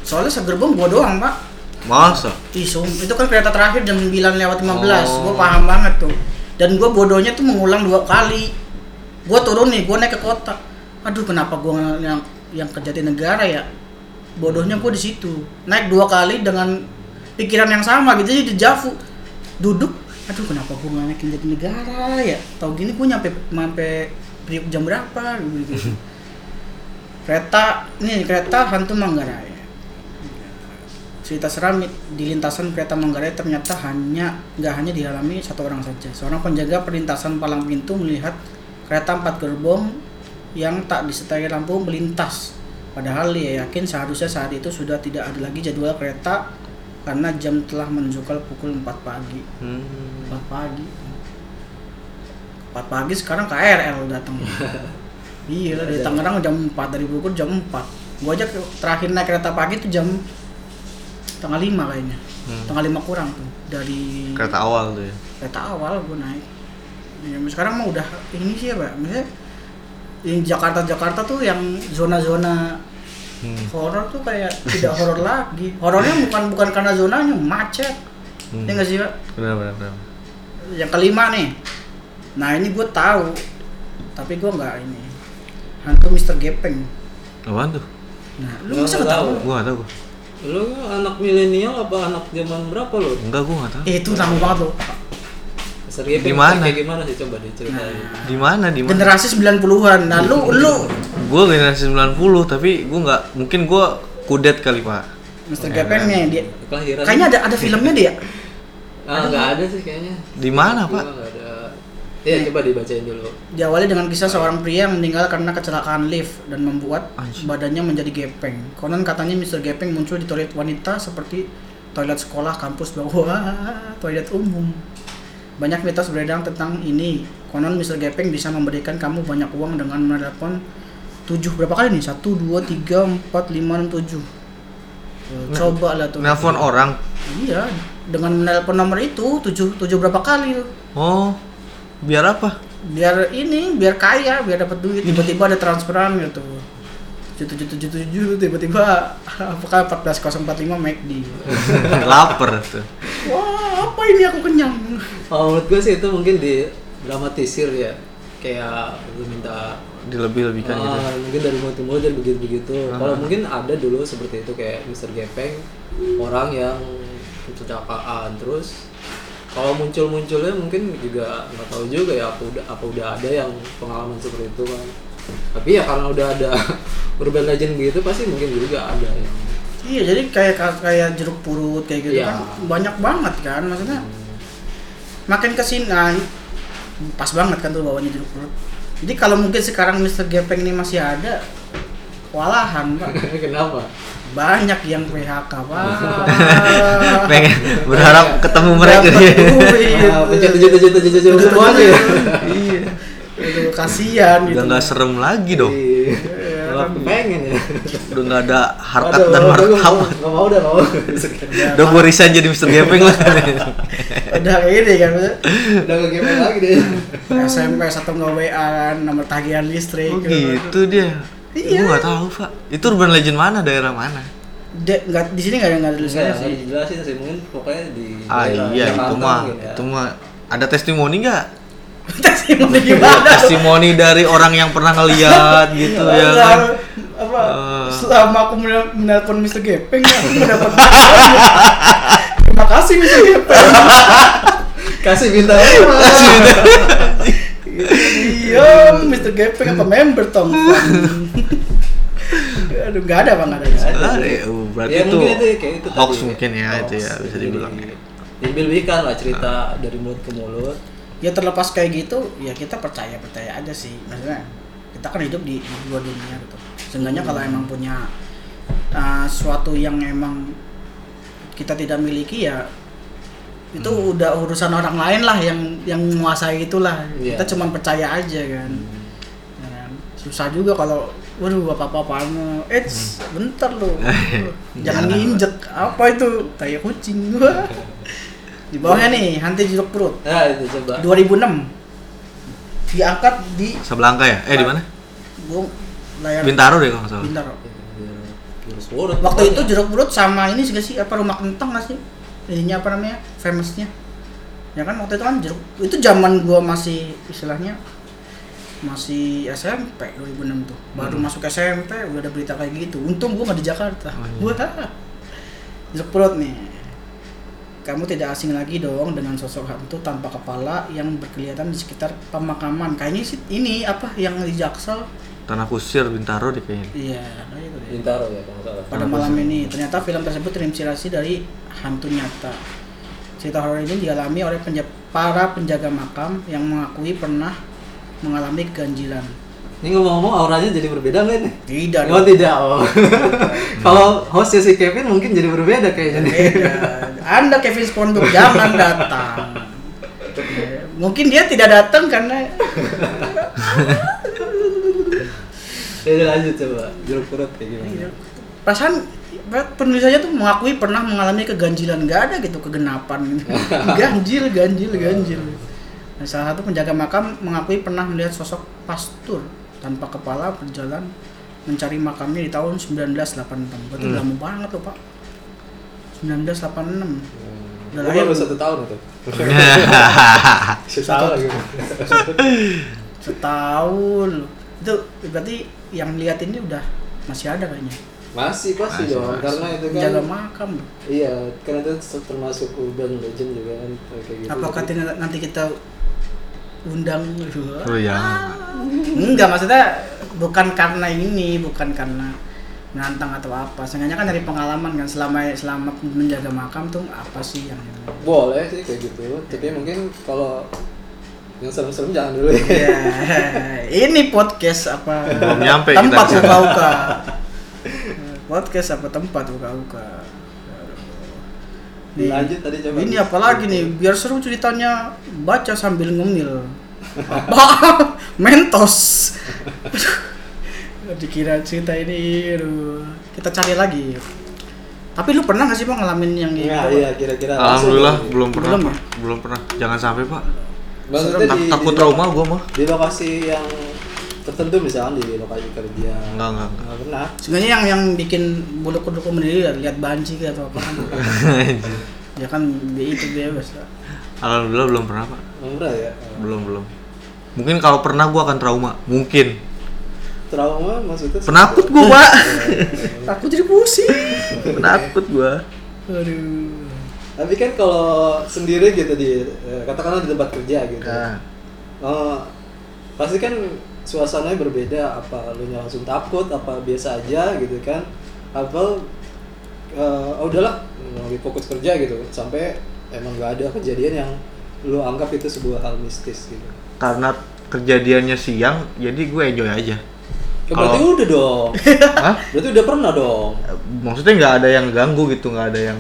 Soalnya segerbong gua doang, Pak. Masa? Isum, itu kan kereta terakhir jam 9 lewat 15. Oh. Gua paham banget tuh. Dan gua bodohnya tuh mengulang dua kali. Gua turun nih, gua naik ke kota. Aduh, kenapa gua yang yang ke Jatinegara ya? Bodohnya gua di situ. Naik dua kali dengan pikiran yang sama gitu jadi dejavu. Duduk, aduh kenapa gua nggak naikin Jatinegara ya? Tahu gini gua nyampe nyampe jam berapa gitu. kereta, nih kereta hantu Manggarai cerita seram di lintasan kereta Manggarai ternyata hanya nggak hanya dialami satu orang saja. Seorang penjaga perlintasan palang pintu melihat kereta empat gerbong yang tak disertai lampu melintas. Padahal dia yakin seharusnya saat itu sudah tidak ada lagi jadwal kereta karena jam telah menunjukkan pukul 4 pagi. Hmm. 4 pagi. 4 pagi sekarang KRL datang. [laughs] iya dari Tangerang jam 4 dari Bogor jam 4. Gua aja terakhir naik kereta pagi itu jam tengah 5 kayaknya. Hmm. Tengah 5 kurang tuh dari Kereta awal tuh ya. kereta awal gue naik. Ya, sekarang mah udah ini sih ya, Pak. Maksudnya yang Jakarta-Jakarta tuh yang zona-zona Hmm. horor tuh kayak tidak horor lagi. Horornya bukan bukan karena zonanya, macet. Hmm. Ya nggak sih, Pak? Benar benar benar. yang kelima nih nah ini gue tahu tapi gue nggak ini hantu Mr. Gepeng Apaan tuh? nah lu Nggak- masa nggak tahu Gua nggak tahu. Lu anak milenial apa anak zaman berapa lu? Enggak gua nggak tahu. eh, itu lama banget loh Gepeng Di mana? Kayak gimana sih coba diceritain. Di mana di mana? generasi 90-an nah lu lu Gua generasi 90 tapi gua nggak mungkin gua kudet kali, Pak. Mr. Gepeng nih dia Kelahiran. kayaknya ada ada filmnya dia Ah, nggak ada sih kayaknya. Di mana, Pak? Iya, coba dibacain dulu. diawali dengan kisah seorang pria yang meninggal karena kecelakaan lift dan membuat Anjing. badannya menjadi gepeng. Konon katanya Mr. Gepeng muncul di toilet wanita seperti toilet sekolah, kampus, bawah, toilet umum. Banyak mitos beredar tentang ini. Konon Mr. Gepeng bisa memberikan kamu banyak uang dengan menelepon 7 berapa kali nih? 1 2 3 4 5 6 7. Coba lah tuh. Nelpon orang. Iya, dengan menelpon nomor itu 7 7 berapa kali tuh Oh. Biar apa? biar ini biar kaya biar dapat duit tiba-tiba ada transferan gitu tujuh tujuh tujuh tujuh tiba-tiba apakah 14045 McD Laper tuh. wah apa ini aku kenyang Oh, menurut gue sih itu mungkin di dramatisir ya. Kayak lu minta Dilebih-lebihkan gitu. Ah, mungkin dari mulut jadi begitu-begitu. Ah. Kalau mungkin ada dulu seperti itu kayak Mr. Gepeng orang yang kecelakaan terus kalau muncul-munculnya mungkin juga nggak tahu juga ya apa udah apa udah ada yang pengalaman seperti itu kan. Tapi ya karena udah ada urban legend gitu pasti mungkin juga ada yang iya jadi kayak kayak jeruk purut kayak gitu Iya. kan banyak banget kan maksudnya makin ke sini nah, pas banget kan tuh bawanya jeruk purut jadi kalau mungkin sekarang Mr. Gepeng ini masih ada walahan pak kenapa? banyak yang PHK pak Pengen berharap ketemu mereka. Ah, pencet tujuh tujuh tujuh tujuh semua tuh ya. iya itu kasihan gitu Udah nggak serem lagi dong. Iya. Malah pengen ya. Udah nggak ada harkat Aduh, dan martabat. Nggak mau dah nggak mau. [laughs] Udah gua resign jadi Mr. Gepeng lah. [laughs] udah kayak gini kan Udah nggak game lagi deh. SMP satu nggak WA kan nomor tagihan listrik Oh gitu dia. Iya. Gua nggak tahu, Pak. Itu urban legend mana, daerah mana? De, nggak di sini nggak ada nggak ada tulisannya Enggak, sih nggak dijelasin sih mungkin pokoknya di Ah iya, itu mah ya. itu mah ada testimoni nggak? [laughs] testimoni gimana Testimoni dari orang yang pernah ngeliat gitu ya kan? apa Eh. selama aku menel- menelpon Mr. Gepeng aku mendapat terima kasih Mr. Gepeng [laughs] Kasih bintang. iya Mr. Gepeng apa member Tom [laughs] aduh nggak ada bang nggak ada Ah, ya, uh, berarti ya, itu mungkin itu kayak itu hoax tadi. mungkin ya itu ya bisa dibilang. Jadi, Diambil-ambilkan lah cerita dari mulut ke mulut. Ya terlepas kayak gitu ya kita percaya percaya aja sih. Maksudnya kita kan hidup di, di dua dunia gitu. Seenggaknya kalau emang punya uh, suatu yang emang kita tidak miliki ya itu udah urusan orang lain lah yang yang menguasai itulah. Iya. kita cuma percaya aja kan. Ya kan? susah juga kalau waduh apa apa apaan eh bentar lo [laughs] jangan Jangan. nginjek. Apa itu? Kayak kucing. Wah. [laughs] di bawahnya nih hantu jeruk perut Nah, itu coba. 2006 diangkat di Sebelangka ya? Eh di mana? gua layar Bintaro deh kalau nggak salah. Bintaro. Terus urut. Waktu itu jeruk purut sama ini sih sih apa rumah kentang nggak sih? Ininya apa namanya? Famousnya. Ya kan waktu itu kan jeruk itu zaman gua masih istilahnya masih SMP 2006 tuh. Baru Hmm. masuk SMP udah ada berita kayak gitu. Untung gua nggak di Jakarta. Oh, iya. Wah. Jeruk purut nih. Kamu tidak asing lagi dong dengan sosok hantu tanpa kepala yang berkelihatan di sekitar pemakaman. Kayaknya sih ini apa yang di Jaksel Tanah Kusir Bintaro deh kayaknya. Iya, gitu deh. Bintaro ya kalau nggak salah. Pada malam ini, ternyata film tersebut terinspirasi dari hantu nyata. Cerita horor ini dialami oleh penja- para penjaga makam yang mengakui pernah mengalami keganjilan. Ini ngomong-ngomong auranya jadi berbeda nggak nih? Tidak Oh dong. tidak. Oh. [laughs] kalau hostnya si Kevin mungkin jadi berbeda kayaknya nih. Anda Kevin Sponduk jangan datang. Mungkin dia tidak datang karena Ya udah lanjut coba. Jeruk purut kayak gimana? Iya. perasaan penulis aja tuh mengakui pernah mengalami keganjilan nggak ada gitu kegenapan gitu. [laughs] ganjil ganjil ganjil Nah, salah satu penjaga makam mengakui pernah melihat sosok pastur tanpa kepala berjalan mencari makamnya di tahun 1986 berarti Hmm. lama banget tuh pak 1986 Hmm. Udah lahir. baru satu tahun itu. [laughs] Salah gitu. [laughs] setahun itu berarti yang lihat ini udah masih ada kayaknya Masih pasti Masih, dong, masih. karena itu kan penjaga makam. Iya, karena itu termasuk urban legend juga kan kayak gitu. apakah nanti kita undang Oh ya. Enggak, maksudnya bukan karena ini, bukan karena menantang atau apa. Seenggaknya kan dari pengalaman kan selama selama menjaga makam tuh apa sih yang boleh sih kayak gitu, tapi mungkin kalau yang serem-serem jangan dulu ya. Ya, [laughs] ini podcast apa? Belum nyampe tempat kita. uka-uka. Podcast apa tempat uka-uka. Nih, Lanjut tadi coba. Ini apa lagi nih? Biar seru ceritanya baca sambil ngemil. Apa? [laughs] Mentos. [laughs] Aduh, Dikira cerita ini, aduh. kita cari lagi. Tapi lu pernah gak sih bang ngalamin yang gitu? Nah, iya kira-kira. Alhamdulillah langsung. belum pernah. Belum Pak. Belum pernah. Jangan sampai, Pak. Maksudnya Tak- di, takut di- trauma gua mah. Di lokasi yang tertentu misalnya di lokasi kerja. Enggak, enggak, enggak. Nggak pernah. Sebenarnya yang yang bikin bulu kuduk sendiri ya, lihat banci atau apa kan? [laughs] ya kan dia itu bebas lah. Alhamdulillah belum pernah, Pak. Nggak pernah ya. Belum, belum. Mungkin kalau pernah gua akan trauma. Mungkin. Trauma maksudnya. Penakut gua, Pak. [laughs] Aku jadi pusing. Penakut gua. Aduh. Tapi kan kalau sendiri gitu di eh, katakanlah di tempat kerja gitu. Nah, Eh, pasti kan suasananya berbeda apa lu nya langsung takut apa biasa aja gitu kan apa eh, oh udahlah lagi fokus kerja gitu sampai emang gak ada kejadian yang lu anggap itu sebuah hal mistis gitu karena kejadiannya siang, jadi gue enjoy aja. Ya, berarti Kalau- udah dong [laughs] Hah? berarti udah pernah dong Maksudnya nggak ada yang ganggu gitu, nggak ada yang.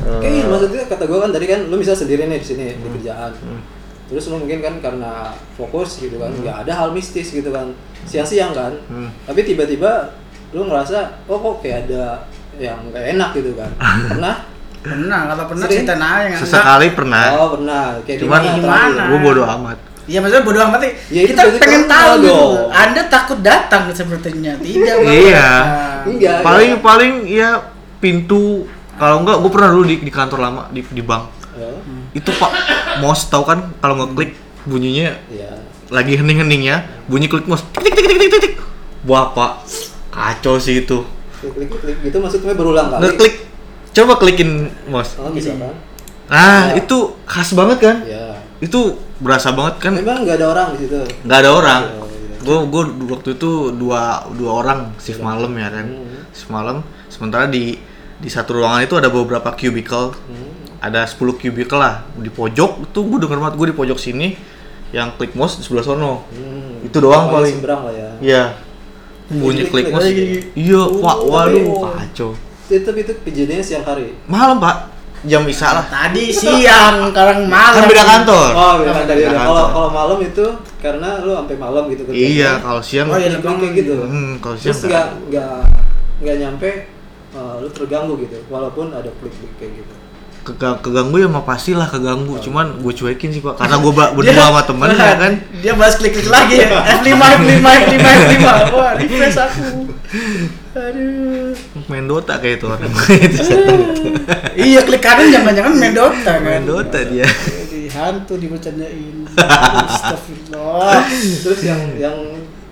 eh, Oke, maksudnya kata gue kan tadi kan lu bisa sendiri nih di sini di Hmm. kerjaan. Hmm. Terus lu mungkin kan karena fokus gitu kan, nggak ada hal mistis gitu kan, siang-siang kan. Hmm. Tapi tiba-tiba lu ngerasa, oh kok kayak ada yang gak enak gitu kan. [laughs] Pernah? Pernah, kalau pernah Sering? cerita yang Sesekali pernah. Oh pernah. Kayak Cuman di di mana? mana? terakhir? Gue bodo amat. Iya maksudnya bodo amat sih. Ya, itu kita pengen tahu gitu. Anda takut datang sepertinya. Tidak. Iya. Nah, Enggak. paling paling ya pintu kalau enggak gue pernah dulu di, di kantor lama di, di bank Ya. itu pak mouse tahu kan kalau ngeklik bunyinya Iya. lagi hening-heningnya bunyi klik mouse tik tik tik tik tik tik, tik wah pak kacau sih itu Klik-klik gitu maksudnya berulang kali. ngeklik coba klikin mouse Oh, bisa nah Ya. itu khas banget kan Ya. itu berasa banget kan Memang nggak ada orang di situ. nggak ada orang Oh, iya. gue gue waktu itu dua dua orang shift malam ya kan Hmm. shift malam sementara di di satu ruangan itu ada beberapa cubicle Hmm. ada 10 cubicle lah di pojok itu gue denger banget gue di pojok sini yang klik mouse di sebelah sono Hmm. Itu doang paling. Seberang lah ya. iya bunyi Klik, mouse iya Oh, wah waduh tapi- kacau Itu itu kejadiannya siang hari. malam pak jam isa lah Tadi [laughs] siang, sekarang malam. kan beda kantor Oh, beda kan beda Kalau kantor. kalau malam itu karena lu sampai malam gitu kerja. iya kalau siang Oh, iya, Kayak kayak gitu. hmm, kalau siang Terus nggak nggak nggak nyampe uh, lu terganggu gitu, walaupun ada klik-klik kayak gitu. Kega- keganggu ya mah pastilah keganggu cuman gue cuekin sih pak karena gue [laughs] berdua sama temen ya [laughs] kan Dia bahas klik-klik lagi ya. F5, F5, F5, F5. Wah, refresh aku. Aduh. main Dota kayak itu orang [laughs] itu. Iya, klik kanan jangan-jangan main Dota kan. main Dota dia Di hantu dibercandain. Astagfirullah. [laughs] Terus yang yang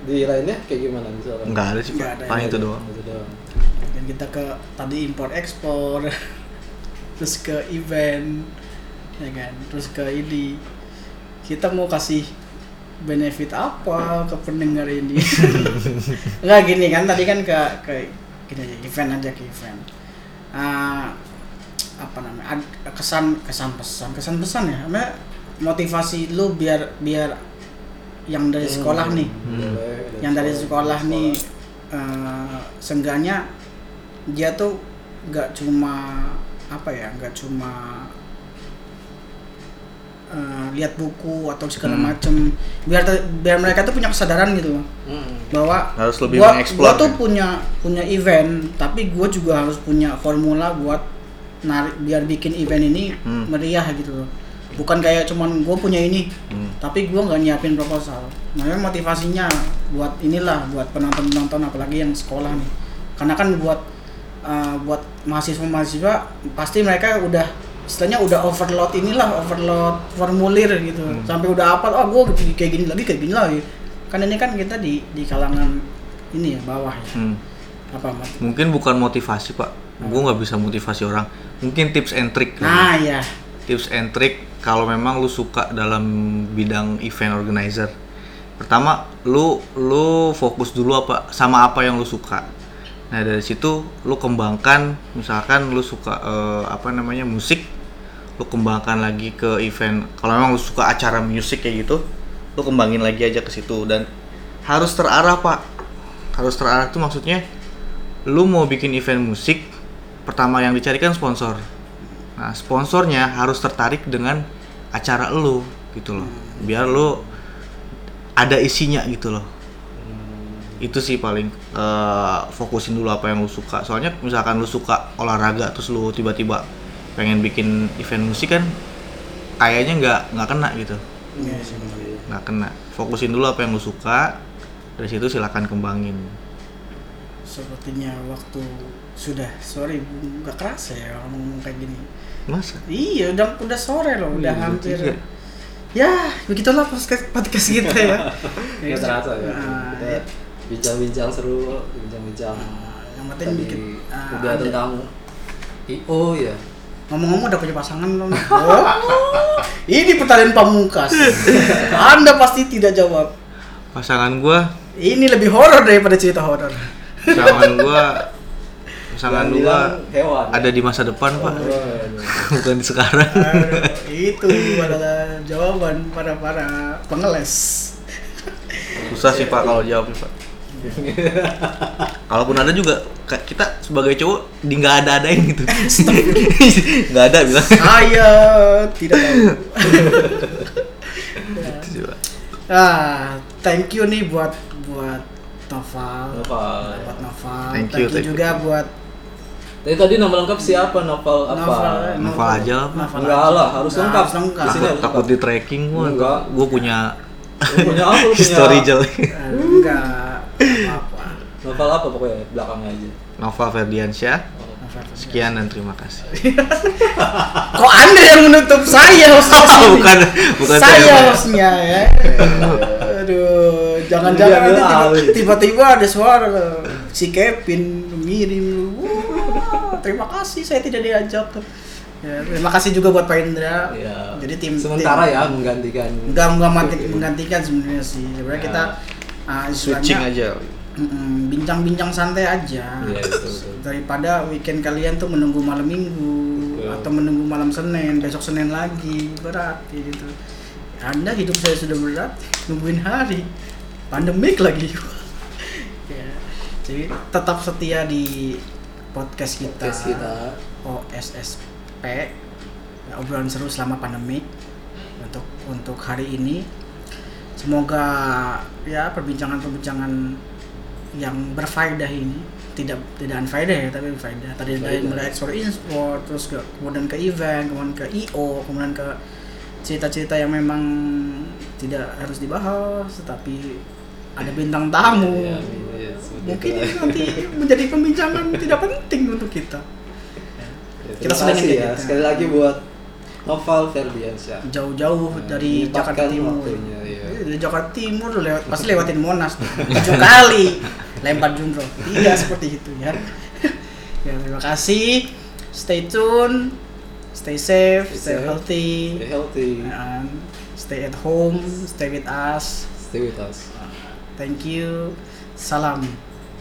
di lainnya kayak gimana misalnya? nggak ada sih pak paling itu doang Itu doang. Dan kita ke tadi impor ekspor. [laughs] Terus ke event. Ya kan? Terus ke ini. Kita mau kasih benefit apa ke pendengar ini? [laughs] Nggak gini kan tadi kan ke ke gini aja event aja ke event. Ah, apa namanya ad- kesan kesan pesan kesan pesan ya. Maksudnya motivasi lu biar biar yang dari sekolah nih Boleh, yang dari sekolah nih eh seenggaknya dia tuh nggak cuma apa ya nggak cuma eh, lihat buku atau segala Hmm. macem biar biar mereka tuh punya kesadaran gitu loh Hmm. bahwa Harus lebih gua, gua tuh ya? punya punya event tapi gua juga harus punya formula buat narik biar bikin event ini Hmm. meriah gitu loh bukan kayak cuman gue punya ini Hmm. tapi gue nggak nyiapin proposal makanya motivasinya buat inilah buat penonton penonton apalagi yang sekolah nih karena kan buat uh, buat mahasiswa mahasiswa pasti mereka udah istilahnya udah overload inilah overload formulir gitu Hmm. sampai udah apa oh gue kayak gini lagi kayak gini lagi kan ini kan kita di di kalangan ini ya bawah ya Hmm. apa Mat? Mungkin bukan motivasi pak, gue nggak bisa motivasi orang. Mungkin tips and trick. nah ya tips and trick kalau memang lu suka dalam bidang event organizer. Pertama, lu lu fokus dulu apa sama apa yang lu suka. Nah, dari situ lu kembangkan misalkan lu suka eh, apa namanya musik, lu kembangkan lagi ke event. Kalau memang lu suka acara musik kayak gitu, lu kembangin lagi aja ke situ dan harus terarah, Pak. Harus terarah itu maksudnya lu mau bikin event musik, pertama yang dicarikan sponsor. Nah, sponsornya harus tertarik dengan acara lu gitu loh. Biar lu ada isinya gitu loh. Itu sih paling eh, fokusin dulu apa yang lu suka. Soalnya misalkan lu suka olahraga terus lu tiba-tiba pengen bikin event musik kan kayaknya nggak nggak kena gitu. Iya. Nggak kena. Fokusin dulu apa yang lu suka. Dari situ silakan kembangin. sepertinya waktu sudah sorry nggak kerasa ya kalau ngomong kayak gini Masa? Iya, udah udah sore loh, udah Iya, hampir. tiga. Ya, begitulah podcast podcast kita ya. [laughs] Nggak terasa ya. Nah, Kita ya. bincang-bincang seru, bincang-bincang. yang penting bikin ah, udah ada. tentang IO ya. Ngomong-ngomong udah punya pasangan belum? [laughs] Oh, ini pertanyaan pamungkas. Anda pasti tidak jawab. Pasangan gua, Ini lebih horor daripada cerita horor. pasangan gua, [laughs] pasangan gua hewan. ada di masa depan pak, Waduh. [laughs] bukan di sekarang. Aduh, itu adalah jawaban para para pengeles. Susah sih pak kalau jawab pak. [laughs] Kalaupun ada juga kita sebagai cowok di nggak ada adain gitu. [laughs] Nggak ada bilang. Saya tidak tahu. [laughs] Gitu. Ah, thank you nih buat buat Noval. Noval. Buat Noval. Thank you, thank you. juga buat Tapi tadi nama lengkap siapa? Novel apa? Novel. Novel aja lah. Novel Enggak lah, harus Enggak, lengkap. harus lengkap. Takut, takut di tracking gua. Enggak. Gua punya punya apa? Lu punya history jelek. Aduh, Enggak apa-apa. Novel apa pokoknya belakangnya aja. Nova Ferdiansyah. Sekian dan terima kasih. [laughs] Kok Anda yang menutup saya hostnya [laughs] bukan bukan saya hostnya ya. Aduh, jangan-jangan nanti tiba-tiba ada suara si Kevin ngirim Wah, terima kasih saya tidak diajak. Ya, terima kasih juga buat Pak Indra. Iya. Jadi tim sementara tim- ya menggantikan. Enggak enggak mati- menggantikan sebenarnya sih. Sebenarnya Ya. kita ah, Switching istilahnya, aja. bincang-bincang santai aja. Iya, betul, betul. Daripada weekend kalian tuh menunggu malam minggu Betul. atau menunggu malam Senin, besok Senin lagi berat gitu. Anda hidup saya sudah berat, nungguin hari. Pandemik lagi. [laughs] ya. Jadi tetap setia di podcast kita. Podcast kita. OSSP ya, obrolan seru selama pandemi untuk untuk hari ini. Semoga ya perbincangan-perbincangan yang berfaedah ini tidak tidak unfaedah ya tapi berfaedah tadi dari mulai ekspor impor terus ke, kemudian ke event kemudian ke IO kemudian ke cerita-cerita yang memang tidak harus dibahas tetapi ada bintang tamu. Iya, seperti mungkin ini nanti menjadi pembincangan tidak penting untuk kita. Ya, Kita kasih ya kita. sekali lagi buat Novel Ferdiansyah. jauh-jauh Nah, dari Jakarta Timur. waktunya, iya. Iya, Dari Jakarta Timur lewat pasti [laughs] lewatin Monas tujuh kali lempar jumroh. Tidak seperti itu ya. [laughs] ya terima kasih. Stay tune. stay safe, Stay stay safe. healthy, Stay healthy. and stay at home, stay with us. Stay with us. Thank you. Salam.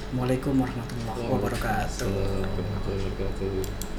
Assalamualaikum warahmatullahi wabarakatuh. Assalamualaikum warahmatullahi wabarakatuh.